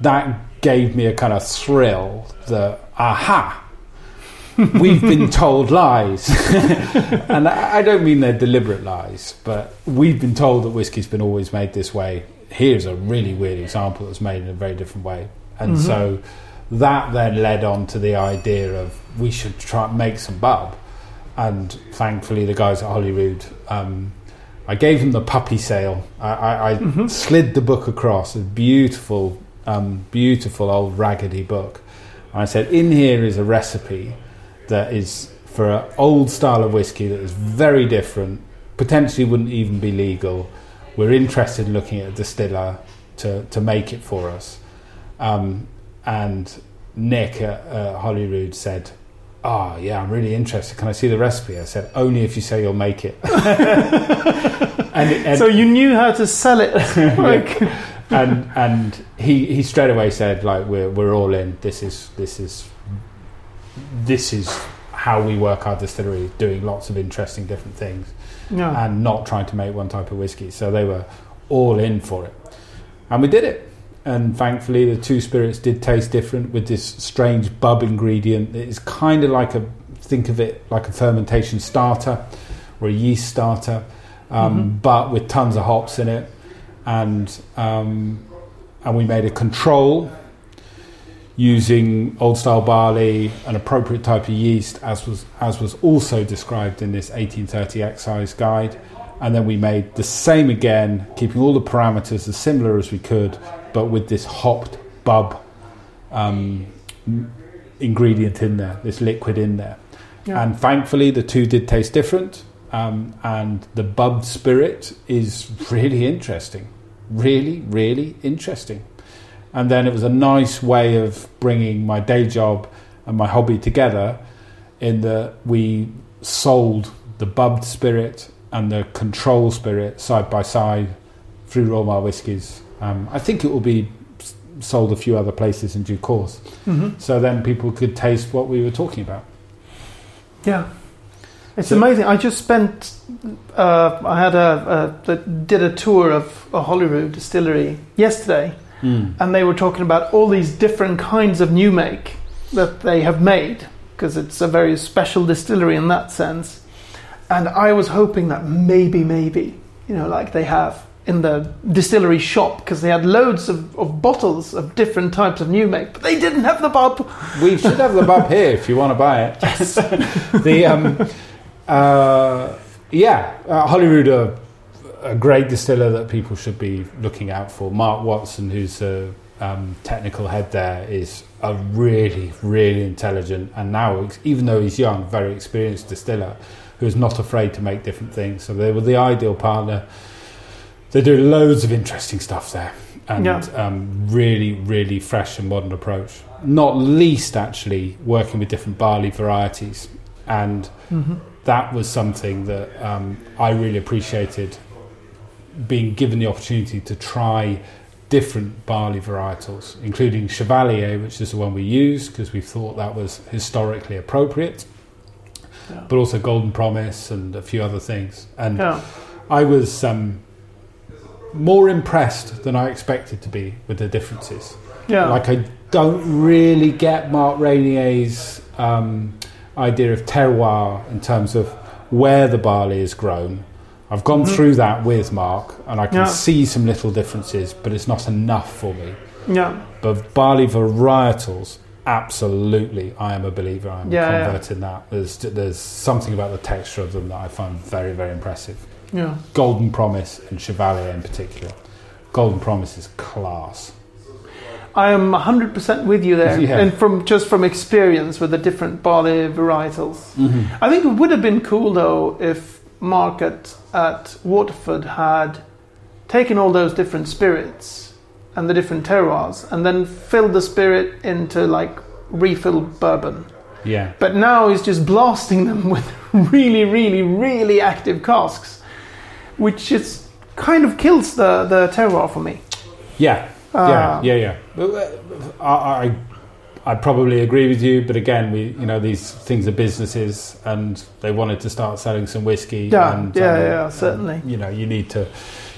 that gave me a kind of thrill that, aha, we've been told lies. and I don't mean they're deliberate lies, but we've been told that whiskey's been always made this way. Here's a really weird example that's made in a very different way. And mm-hmm. so that then led on to the idea of we should try and make some bub. And thankfully, the guys at Holyrood, um, I gave them the puppy sale. I, I, I mm-hmm. slid the book across, a beautiful, um, beautiful old raggedy book. And I said, In here is a recipe that is for an old style of whiskey that is very different, potentially wouldn't even be legal. We're interested in looking at a distiller to, to make it for us. Um, and Nick at uh, Holyrood said, "Oh yeah, I'm really interested. Can I see the recipe?" I said, "Only if you say you'll make it." and, and, so you knew how to sell it, like. and and he he straight away said, "Like we're we're all in. This is this is this is how we work our distillery, doing lots of interesting different things, and not trying to make one type of whiskey." So they were all in for it, and we did it and thankfully the two spirits did taste different with this strange bub ingredient. It's kind of like a think of it like a fermentation starter or a yeast starter, um, mm-hmm. but with tons of hops in it, and um, and we made a control using old style barley, an appropriate type of yeast, as was as was also described in this 1830 excise guide. And then we made the same again, keeping all the parameters as similar as we could, but with this hopped bub um, ingredient in there, this liquid in there. Yeah. And thankfully, the two did taste different. Um, and the bub spirit is really interesting. Really, really interesting. And then it was a nice way of bringing my day job and my hobby together in that we sold the bubbed spirit and the control spirit side by side through Royal Mile Whiskies um, I think it will be sold a few other places in due course. Mm-hmm. So then people could taste what we were talking about. Yeah. It's so, amazing. I just spent. Uh, I had a, a, did a tour of a Holyrood distillery yesterday, mm. and they were talking about all these different kinds of new make that they have made because it's a very special distillery in that sense. And I was hoping that maybe, maybe, you know, like they have in the distillery shop because they had loads of, of, bottles of different types of new make, but they didn't have the bub. We should have the bub here if you want to buy it. Yes. the um, uh, yeah, uh, Holyrood are a great distiller that people should be looking out for. Mark Watson, who's a um, technical head there, is a really, really intelligent and now, even though he's young, very experienced distiller who is not afraid to make different things. So they were the ideal partner they do loads of interesting stuff there, and yeah. um, really, really fresh and modern approach. Not least, actually, working with different barley varieties, and mm-hmm. that was something that um, I really appreciated. Being given the opportunity to try different barley varietals, including Chevalier, which is the one we use because we thought that was historically appropriate, yeah. but also Golden Promise and a few other things. And yeah. I was um, more impressed than I expected to be with the differences. Yeah. Like I don't really get Mark Reynier's um, idea of terroir in terms of where the barley is grown I've gone mm-hmm. through that with Mark, and I can yeah. see some little differences, but it's not enough for me. Yeah. But barley varietals, absolutely, I am a believer. I'm yeah, a convert yeah. in that. There's there's something about the texture of them that I find very very impressive. Yeah. Golden Promise and Chevalier in particular. Golden Promise is class. I am 100% with you there. Yeah. And from just from experience with the different barley varietals. Mm-hmm. I think it would have been cool though if market at Waterford had taken all those different spirits and the different terroirs and then filled the spirit into like refilled bourbon. Yeah. But now he's just blasting them with really, really, really active casks, which just kind of kills the, the terroir for me. Yeah. Uh, yeah, yeah, yeah. Uh, I, I I probably agree with you, but again, we you know these things are businesses, and they wanted to start selling some whiskey. Yeah, and, yeah, um, yeah, certainly. And, you know, you need to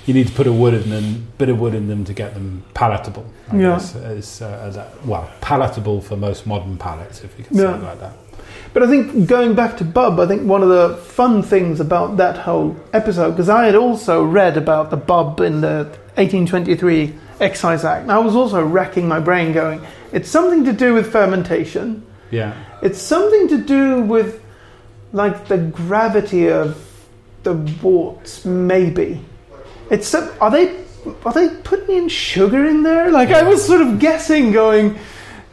you need to put a wood in them, bit of wood in them to get them palatable. I yeah. guess as, uh, as a, well palatable for most modern palates, if you can yeah. say it like that. But I think going back to Bub, I think one of the fun things about that whole episode, because I had also read about the Bub in the 1823 Excise Act, and I was also racking my brain going it's something to do with fermentation. Yeah. It's something to do with like the gravity of the worts, maybe. It's are they are they putting in sugar in there? Like I was sort of guessing, going,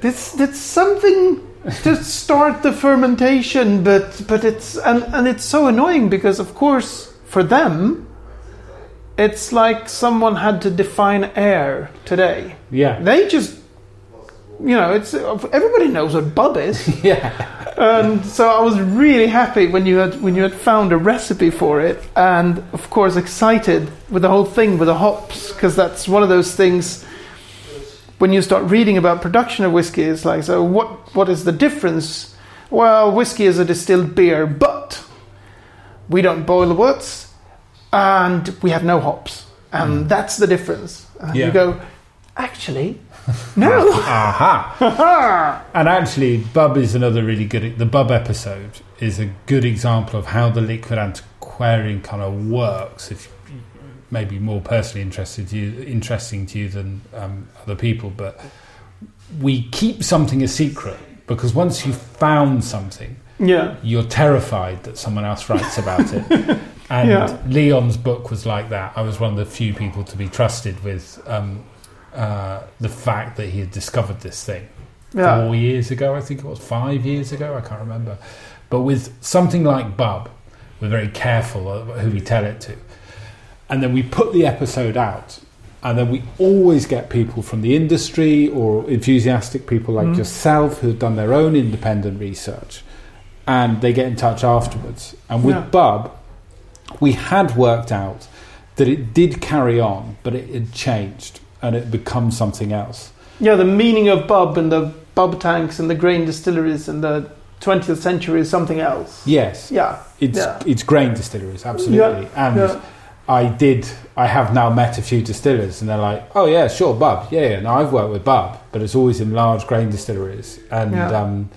this that's something to start the fermentation, but but it's and and it's so annoying because of course for them, it's like someone had to define air today. Yeah, they just you know, it's everybody knows what bub is. yeah. And so I was really happy when you had when you had found a recipe for it, and of course excited with the whole thing with the hops because that's one of those things. When you start reading about production of whiskey, it's like, so what? What is the difference? Well, whiskey is a distilled beer, but we don't boil the worts, and we have no hops, and mm. that's the difference. And yeah. you go, actually, no. Aha. and actually, Bub is another really good. The Bub episode is a good example of how the liquid antiquarian kind of works. If maybe more personally interested to you, interesting to you than um, other people, but we keep something a secret because once you've found something, yeah, you're terrified that someone else writes about it. and yeah. Leon's book was like that. I was one of the few people to be trusted with um, uh, the fact that he had discovered this thing yeah. four years ago, I think it was five years ago, I can't remember. But with something like Bub, we're very careful who we tell it to. And then we put the episode out, and then we always get people from the industry or enthusiastic people like mm. yourself who have done their own independent research, and they get in touch afterwards. And with yeah. Bub, we had worked out that it did carry on, but it had changed and it becomes something else. Yeah, the meaning of bub and the bub tanks and the grain distilleries and the 20th century is something else. Yes. Yeah. It's yeah. it's grain distilleries, absolutely. Yeah. And yeah. I did. I have now met a few distillers, and they're like, "Oh yeah, sure, bub. Yeah, yeah. No, I've worked with bub, but it's always in large grain distilleries." And um,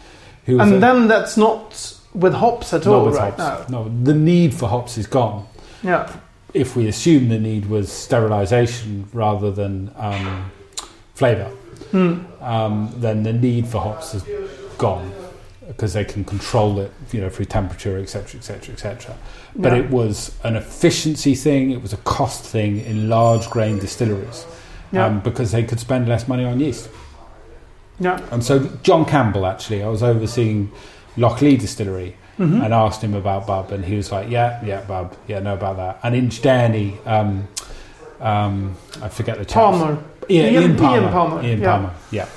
who and a, then that's not with hops at all, right? Hops. No. no, the need for hops is gone. Yeah if we assume the need was sterilization rather than um, flavor, mm. um, then the need for hops is gone because they can control it, you know, through temperature, etc., etc., etc. But yeah. it was an efficiency thing. It was a cost thing in large grain distilleries yeah. um, because they could spend less money on yeast. Yeah. And so John Campbell, actually, I was overseeing Lochlea Distillery, mm-hmm. and asked him about Bub, and he was like, "Yeah, yeah, Bub, yeah, know about that." And InchDairnie, um, Um, I forget the Palmer. Yeah, Ian, Ian Palmer. Ian Palmer. Ian yeah. Palmer. Yeah,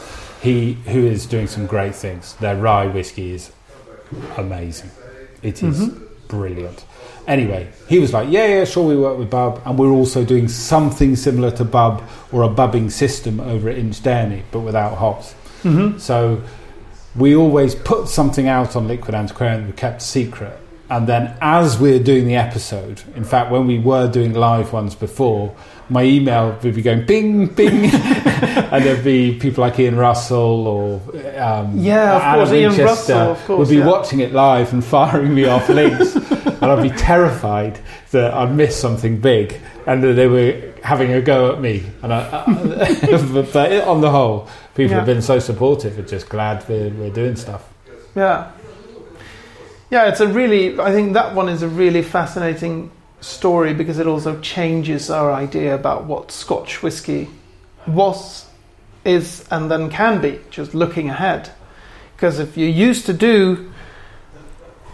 he who is doing some great things. Their rye whiskey is amazing. It is mm-hmm. brilliant. Anyway, he was like, "Yeah, yeah, sure, we work with Bub, and we're also doing something similar to Bub or a bubbing system over at InchDairnie, but without hops." Mm-hmm. So we always put something out on Liquid Antiquarian that we kept secret. And then as we are doing the episode, in fact, when we were doing live ones before, my email would be going bing, bing. and there'd be people like Ian Russell or um, yeah, of Anna course, Ian Russell, of course, would be yeah. watching it live and firing me off links. and I'd be terrified that I'd miss something big and that they were having a go at me. And I, but, but on the whole, people yeah. have been so supportive. We're just glad we're, we're doing stuff. Yeah. Yeah, it's a really, I think that one is a really fascinating story because it also changes our idea about what Scotch whisky was, is, and then can be, just looking ahead. Because if you used to do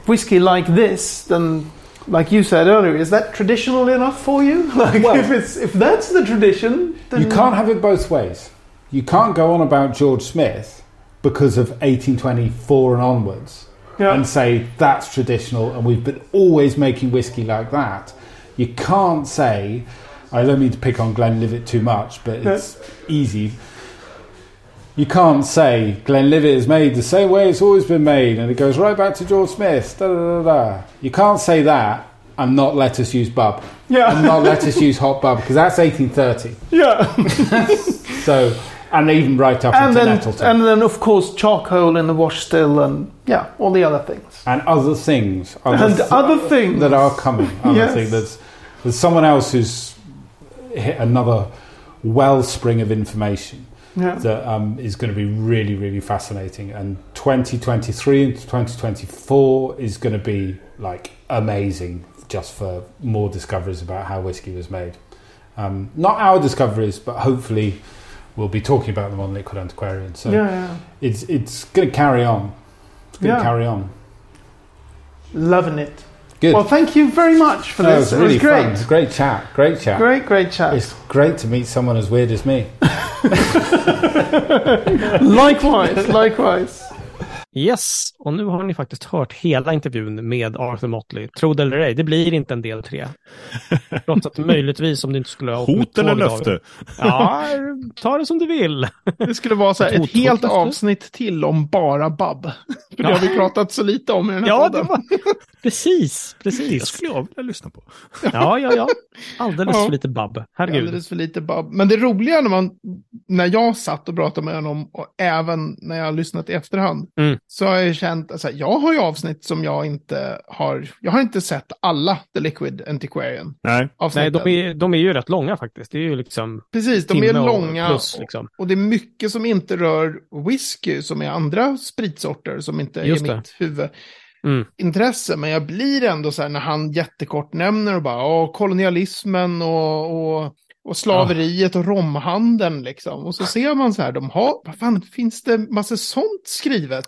whiskey like this, then, like you said earlier, is that traditional enough for you? Like, well, if, it's, if that's the tradition, then. You can't have it both ways. You can't go on about George Smith because of 1824 and onwards yeah. and say that's traditional and we've been always making whiskey like that. You can't say, I don't mean to pick on Glenlivet too much, but it's yeah. easy. You can't say Glenlivet is made the same way it's always been made and it goes right back to George Smith. Da, da, da, you can't say that and not let us use bub. Yeah. And not let us use hot bub because that's 1830. Yeah. so and even right up and into then, Nettleton. And then, of course, charcoal in the wash still, and yeah, all the other things. And other things. Other and th- other things. That are coming. Other yes. things. There's, there's someone else who's hit another wellspring of information yeah. that um, is going to be really, really fascinating. And 2023 and 2024 is going to be like amazing just for more discoveries about how whiskey was made. Um, not our discoveries, but hopefully we'll be talking about them on Liquid Antiquarian. So yeah, yeah. it's it's going to carry on. It's going to yeah. carry on. Loving it. Good. Well, thank you very much for this. it was really it was great. fun. It's great chat. Great chat. Great, great chat. It's great to meet someone as weird as me. likewise, likewise. Yes, och nu har ni faktiskt hört hela intervjun med Arthur Motley. Tro det eller ej, det blir inte en del tre. Trots att möjligtvis om du inte skulle ha Hot eller löfte? Ja, ta det som du vill. Det skulle vara så här, ett helt avsnitt till om bara Bab. För det har vi pratat så lite om i den här ja, podden. Var... Precis, precis. Det skulle jag vilja lyssna på. Ja, ja, ja. Alldeles ja. för lite Bab. Herregud. Alldeles för lite Bab. Men det roliga när man, när jag satt och pratade med honom och även när jag har lyssnat i efterhand. Mm så har jag känt, alltså, jag har ju avsnitt som jag inte har, jag har inte sett alla The Liquid Antiquarian. Nej, Nej de, är, de är ju rätt långa faktiskt. Det är ju liksom Precis, de är långa. Plus, liksom. och, och, det är mycket som inte rör whisky, som är andra spritsorter som inte Just är det. mitt huvudintresse. Mm. Men jag blir ändå så här när han jättekort nämner och bara, kolonialismen och, och och slaveriet och romhandeln liksom. Och så ser man så här, de har, vad fan, finns det massa sånt skrivet?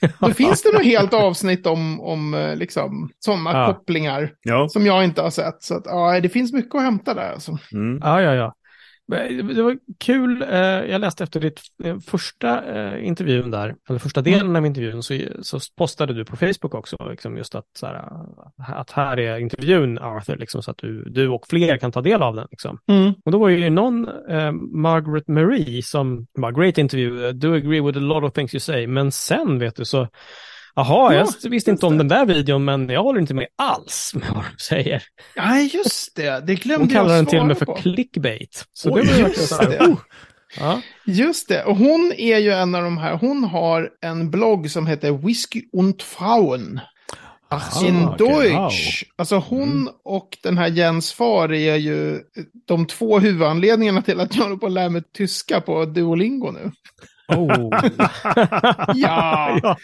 Då finns det nog helt avsnitt om, om eh, liksom, sådana ja. kopplingar ja. som jag inte har sett. Så att, ja, det finns mycket att hämta där. Alltså. Mm. Ja, ja, ja. Det var kul, eh, jag läste efter ditt eh, första eh, intervjun där, eller första delen mm. av intervjun, så, så postade du på Facebook också, liksom just att, så här, att här är intervjun Arthur, liksom, så att du, du och fler kan ta del av den. Liksom. Mm. Och då var ju någon, eh, Margaret Marie, som var great interview, do agree with a lot of things you say, men sen vet du så Jaha, ja, jag visste inte om den där videon, men jag håller inte med alls med vad de säger. Nej, just det. Det glömde Hon kallar jag den till och med för på. clickbait. Så Oj, det var just det. Oh. Ja. Just det, och hon är ju en av de här, hon har en blogg som heter Whisky und Frauen. Aha, in Deutsch. Wow. Alltså hon mm. och den här Jens far är ju de två huvudanledningarna till att jag håller på att lära mig tyska på Duolingo nu. Oh. ja. ja.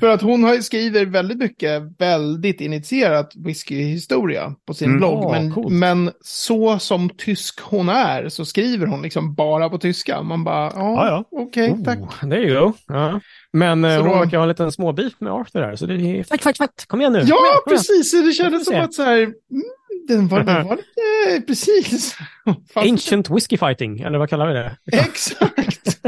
För att hon har, skriver väldigt mycket väldigt initierat whiskyhistoria på sin mm. blogg. Men, oh, men så som tysk hon är så skriver hon liksom bara på tyska. Man bara, ja, ah, ja. okej, okay, oh, tack. There you go. Ja. Men eh, så hon verkar ha en liten småbit med Arthur här, så det är fight, fight, fight, kom igen nu. Ja, igen, precis. Det kändes som att så här, mm, den var, den var lite precis. Ancient whiskey fighting, eller vad kallar vi det? Exakt.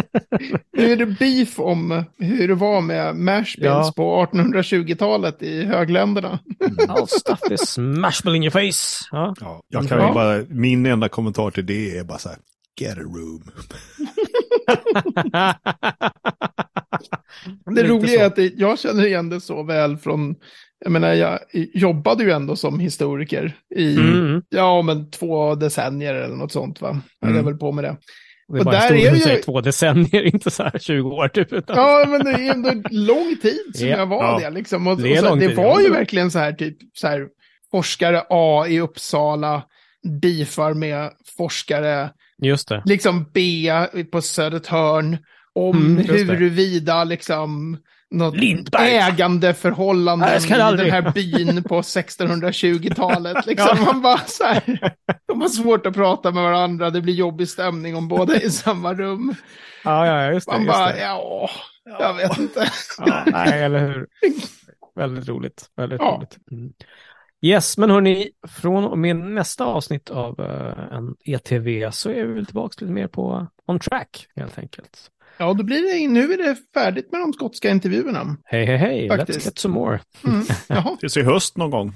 nu är det beef om hur det var med mashbills ja. på 1820-talet i högländerna. All stuff is smashable in your face. Ja. ja jag kan ja. bara, min enda kommentar till det är bara så här, get a room. Det, det roliga är att jag känner igen det så väl från jag menar, jag jobbade ju ändå som historiker i, mm. ja men två decennier eller något sånt va. Jag mm. väl på med det. Det är och bara där är det ju... två decennier, inte så här 20 år typ. Utan... Ja, men det är ändå lång tid som ja. jag var ja. det liksom. Och, det, och så, det var ju verkligen så här typ så här forskare A i Uppsala beefar med forskare Just det. liksom B på Södertörn om mm, huruvida liksom något Lindberg. ägandeförhållanden i den här byn på 1620-talet. Liksom. Man bara så här, de har svårt att prata med varandra, det blir jobbig stämning om båda är i samma rum. Ja, ja, just det. Man just bara, det. ja, jag vet inte. Ja, nej, eller hur. Väldigt roligt. Väldigt ja. roligt. Mm. Yes, men hörni, från och med nästa avsnitt av uh, en ETV så är vi väl tillbaka lite mer på on track helt enkelt. Ja, då blir det, nu är det färdigt med de skotska intervjuerna. Hej, hej, hej, let's get some more. Mm, Tills i höst någon gång.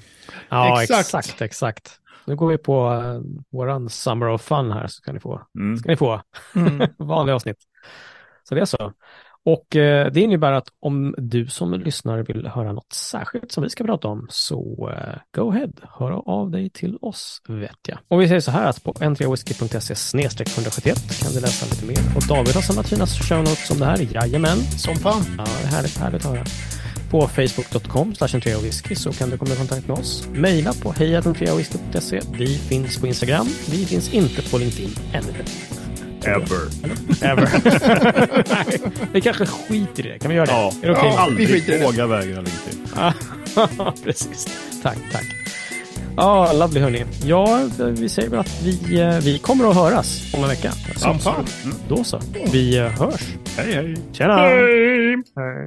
Ja, exakt, exakt. exakt. Nu går vi på uh, våran Summer of Fun här så ska ni få, mm. ska ni få. Mm. vanliga avsnitt. Så det är så. Och eh, det innebär att om du som lyssnare vill höra något särskilt som vi ska prata om så eh, go ahead, hör av dig till oss vet jag. Och vi säger så här att på n3whisky.se 171 kan du läsa lite mer. Och David har samlat fina show notes om det här, jajamän. Som fan. Ja, det är härligt, härligt att höra. På facebook.com whisky så kan du komma i kontakt med oss. Maila på hejatentreawhisky.se. Vi finns på Instagram. Vi finns inte på LinkedIn ännu. Ever. Ever. vi kanske skiter i det. Kan vi göra det? Ja, är det okay? ja aldrig våga vägra LinkedIn. Precis. Tack, tack. Ja, oh, lovely hörni. Ja, vi säger väl att vi, eh, vi kommer att höras om en vecka. Som fan. Mm. Då så. Vi eh, hörs. Hej, hej. Tjena. Hej. hej.